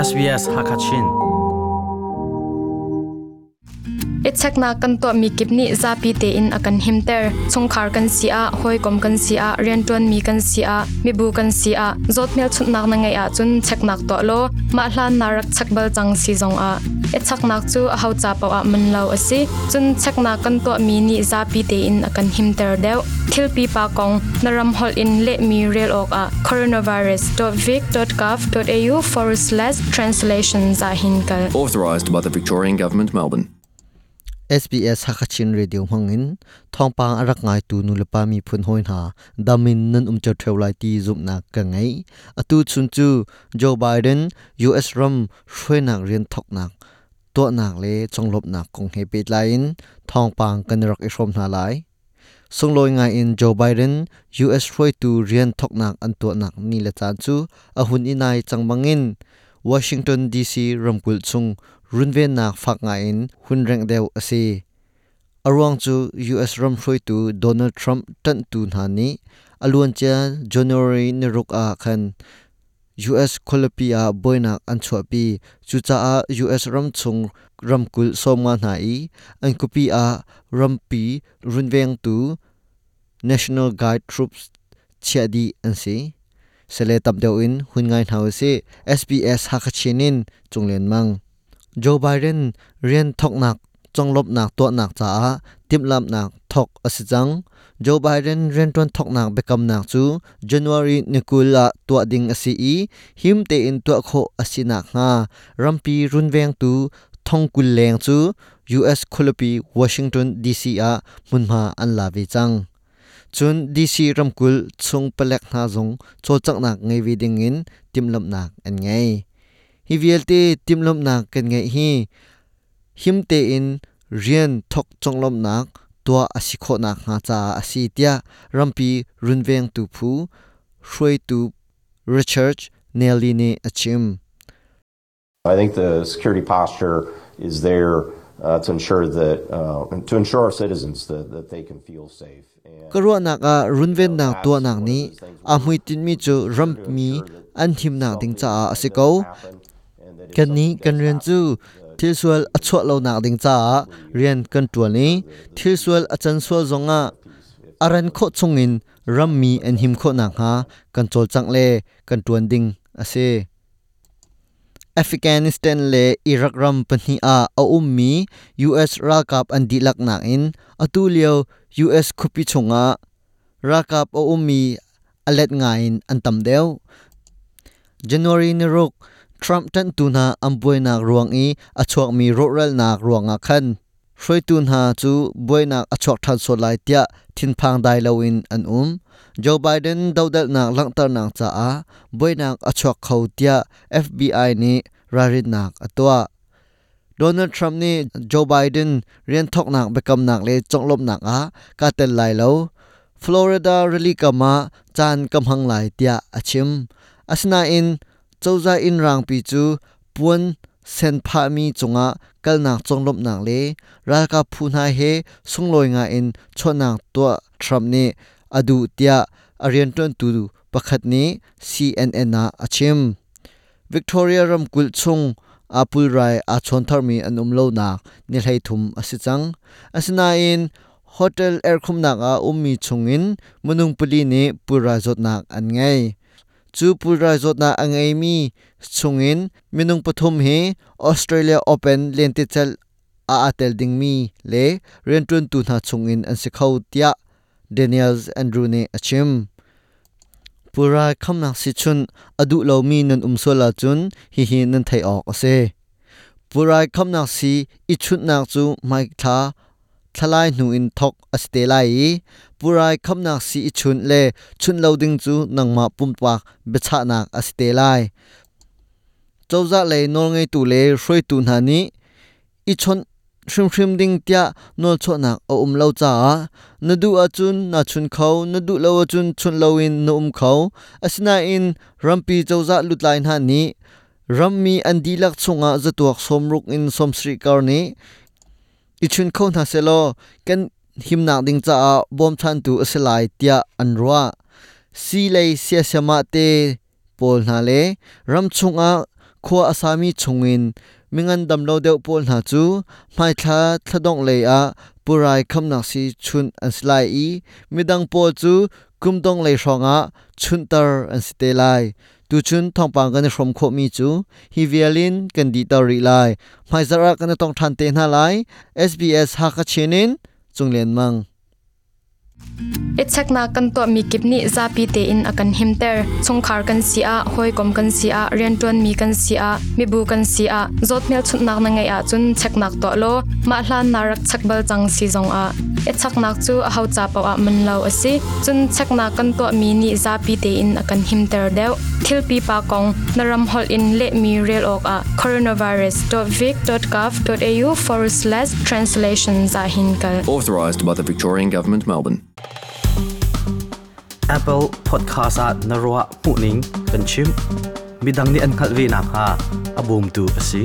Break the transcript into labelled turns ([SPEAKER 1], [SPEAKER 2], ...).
[SPEAKER 1] SBS Hakachin.
[SPEAKER 2] Ichakna kan to mi kipni zapi te in akan himter chungkhar kan sia, hoi kom kan sia rianton mi kan sia mi bu kan sia. Zotmel chutnak na ngai a chun cheknak to lo. Ma hlan narak chakbal chang si zong a ichaknak chu a hau cha paw a man lo asi chun chekna kan to mi ni zapi te in akan himter deu. Thilpi pa kong naram hol in le mi rel ok a coronavirus.vic.gov.au forward slash translations a hinkal
[SPEAKER 3] authorised by the Victorian Government, Melbourne.
[SPEAKER 4] SBS Hakachin Radio Hangin thongpang arak ngai tu nu lepa mi phun hoin ha damin nan um cha theu lai ti zum na ka ngai. Atu chun chu Joe Biden US ram shwe nak rian thok nak to nak le chonglop nak kong he pe lain thongpang kan rak ishom na lai. Sung loi ngai in Joe Biden US shwe tu rian thok nak an to nak ni le chan chu a hun inai changbangin Washington DC ramkul chung runven nak fak nga in, hun reng deu ase arwang chu US ram hroi tu Donald Trump tan tu na ni alun cha January ni ruk a khan. US kolopia boinak an chua pi chu cha a US ram chung ram kul som nga na i an kupi a. Ram pi runveng tu, National Guard Troops chia di an si sele tam deu in, hun ngai hau se SBS hakachinin, chunglen mang. Joe Biden, rian thok nak chonglop nak to nak cha timlam na thok asijang. Joe Biden renton thok na bekam na chu. January nikula tua ding asi i. Him te in tua kho asina nga. Rampi runweng tu thong kul leng chu. US kholopi Washington DC a munma an la chang. Chun DC ramkul chung palek na zong cho chak nak ngei vi ding in. Timlam na an ngei. Hi VLT timlam na kan ngei hi. Himte in rian thok chonglom nak tua asikho nak nga cha asi tia rampi runveng tu phu shroi tu research nelly ne achim
[SPEAKER 5] I think the security posture is there uh, to ensure that uh, to ensure our citizens that, that they can feel safe. And
[SPEAKER 4] karwa nak a runven nak tua nak ni
[SPEAKER 5] a hui tin mi chu ram mi an him nak ding cha asiko kan ni kan rian chu ทิลสวลอชวลานักด
[SPEAKER 4] ิงจ้าเรียนกันตัวนี้
[SPEAKER 5] ทิลสวลอาจารย์สวลจงอะอารันโคชงอินรัมมีอนหิมโคนักฮะ
[SPEAKER 4] กันโจลจังเลกันตัวดิงอาเซอัฟกานิสถานเลอิรักรัมปนีอาอาอุมมียูเอสรากับอันดีลักนักอินอตูเลียวยูเอสคุปิชงอะรากับอาอุมมีอเล็ดงายนอันตำเดียว January นรก Trump ตันตูนาอัมบวยนักรวงอีอัชวกมีรถเรลนักรวงอาคันรวยตูนหาจูบวยนักอัชวกทันสลายเตียทินพังไดลาวินอันอุมโจไบเดนดาวเดลนักลังตานักจ้าบวยนักอัชวกเขาเตีย FBI นี้รารินักอตัวโดนัลด์ทรัมป์นี่โจไบเดนเรียนทอกนักไปกำนักเลยจงลบนักอากาเต็นไลแล้วฟลอริดาเรลิกามาจานกำหังหลายเตียอาชิมอาสนาอิน chauza in rang pi chu puan sen pha mi chunga kal nak chonglop nak le ra ka phu na he sungloi nga in chonak to Trump ni adu tia arian ton tu pakhat ni CNN na achim Victoria ram kul chung apul rai a chon thar mi an um lo nak ni hlei thum asichang asina in hotel air khum nak a ummi chungin munung puli ni pura zot nak an ngai chu pura zot na angai mi chungin, minung pathum hi Australia Open lenti chal a atel ding mi le rentun tu na chungin an sikhau tia, Daniels Andrew ne achim. Pura khamnak si chun, adu lo mi nan umsola chun, hi hi nan thai ok ase pura khamnak si, i chut nak chu mai tha ทลายหนูอินทกอสเตลัยปุรายคำนักสีชุนเลชุนเลาดิงจูนังมาปุ่มปากเบชานักอสเตลัยเจ้าจะเลยนองไงตูเลช่วยตูนานี้อีชนชริมชริมดิงเตียนอลชนักเอาอุมเลาจ้านดูอาจุนนาชุนเขานดูเลาจุนชุนเลาอินนอุมเขาอสนาอินรัมปีเจ้าจะลุดลายนานี้รัมมีอันดีลักชงอาจะตัวสมรุกอินสมศรีการนี้ อิชุนเข้านาเซโลกันหิมนักดิงจ้าบอมชันตูอสลายเตียอันรัวซีเลยเสียสมาเตปอลนาเลรัมชงอาขัวอาสามีชงอินมิงันดำโลเดวปอลนาจูไม่ทาทะดงเลยอาปุไรคำนักสีชุนอันสลายอีมิดังปอจูกุมดงเลยชองอาชุนตอร์อันสเตลาย tu chun thongpang kan hrom kho mi chu hi vialin kan di tar ri lai mai zara kan tong than te na lai sbs ha ka chenin chunglen mang
[SPEAKER 2] ichakna kan to mi kipni zapi te in akan himter chungkhar kan sia hoi kom kan sia riantuan mi kan sia mi bu kan sia zotmel chutnak na ngai a chun cheknak to lo. Ma hlan narak chakbal chang si zong a. Ichaknak chu a hau cha paw a man lo asi chun chekna kan to mi ni zapi te in akan himter deu. Thilpi pa kong naram hol in le mi rel ok a. coronavirus.vic.gov.au forward slash translation za hinkal
[SPEAKER 3] Authorised by the Victorian Government, Melbourne.
[SPEAKER 1] Apple Podcast at narwa puning kan chim midang ni an khalvi na ha abum tu asi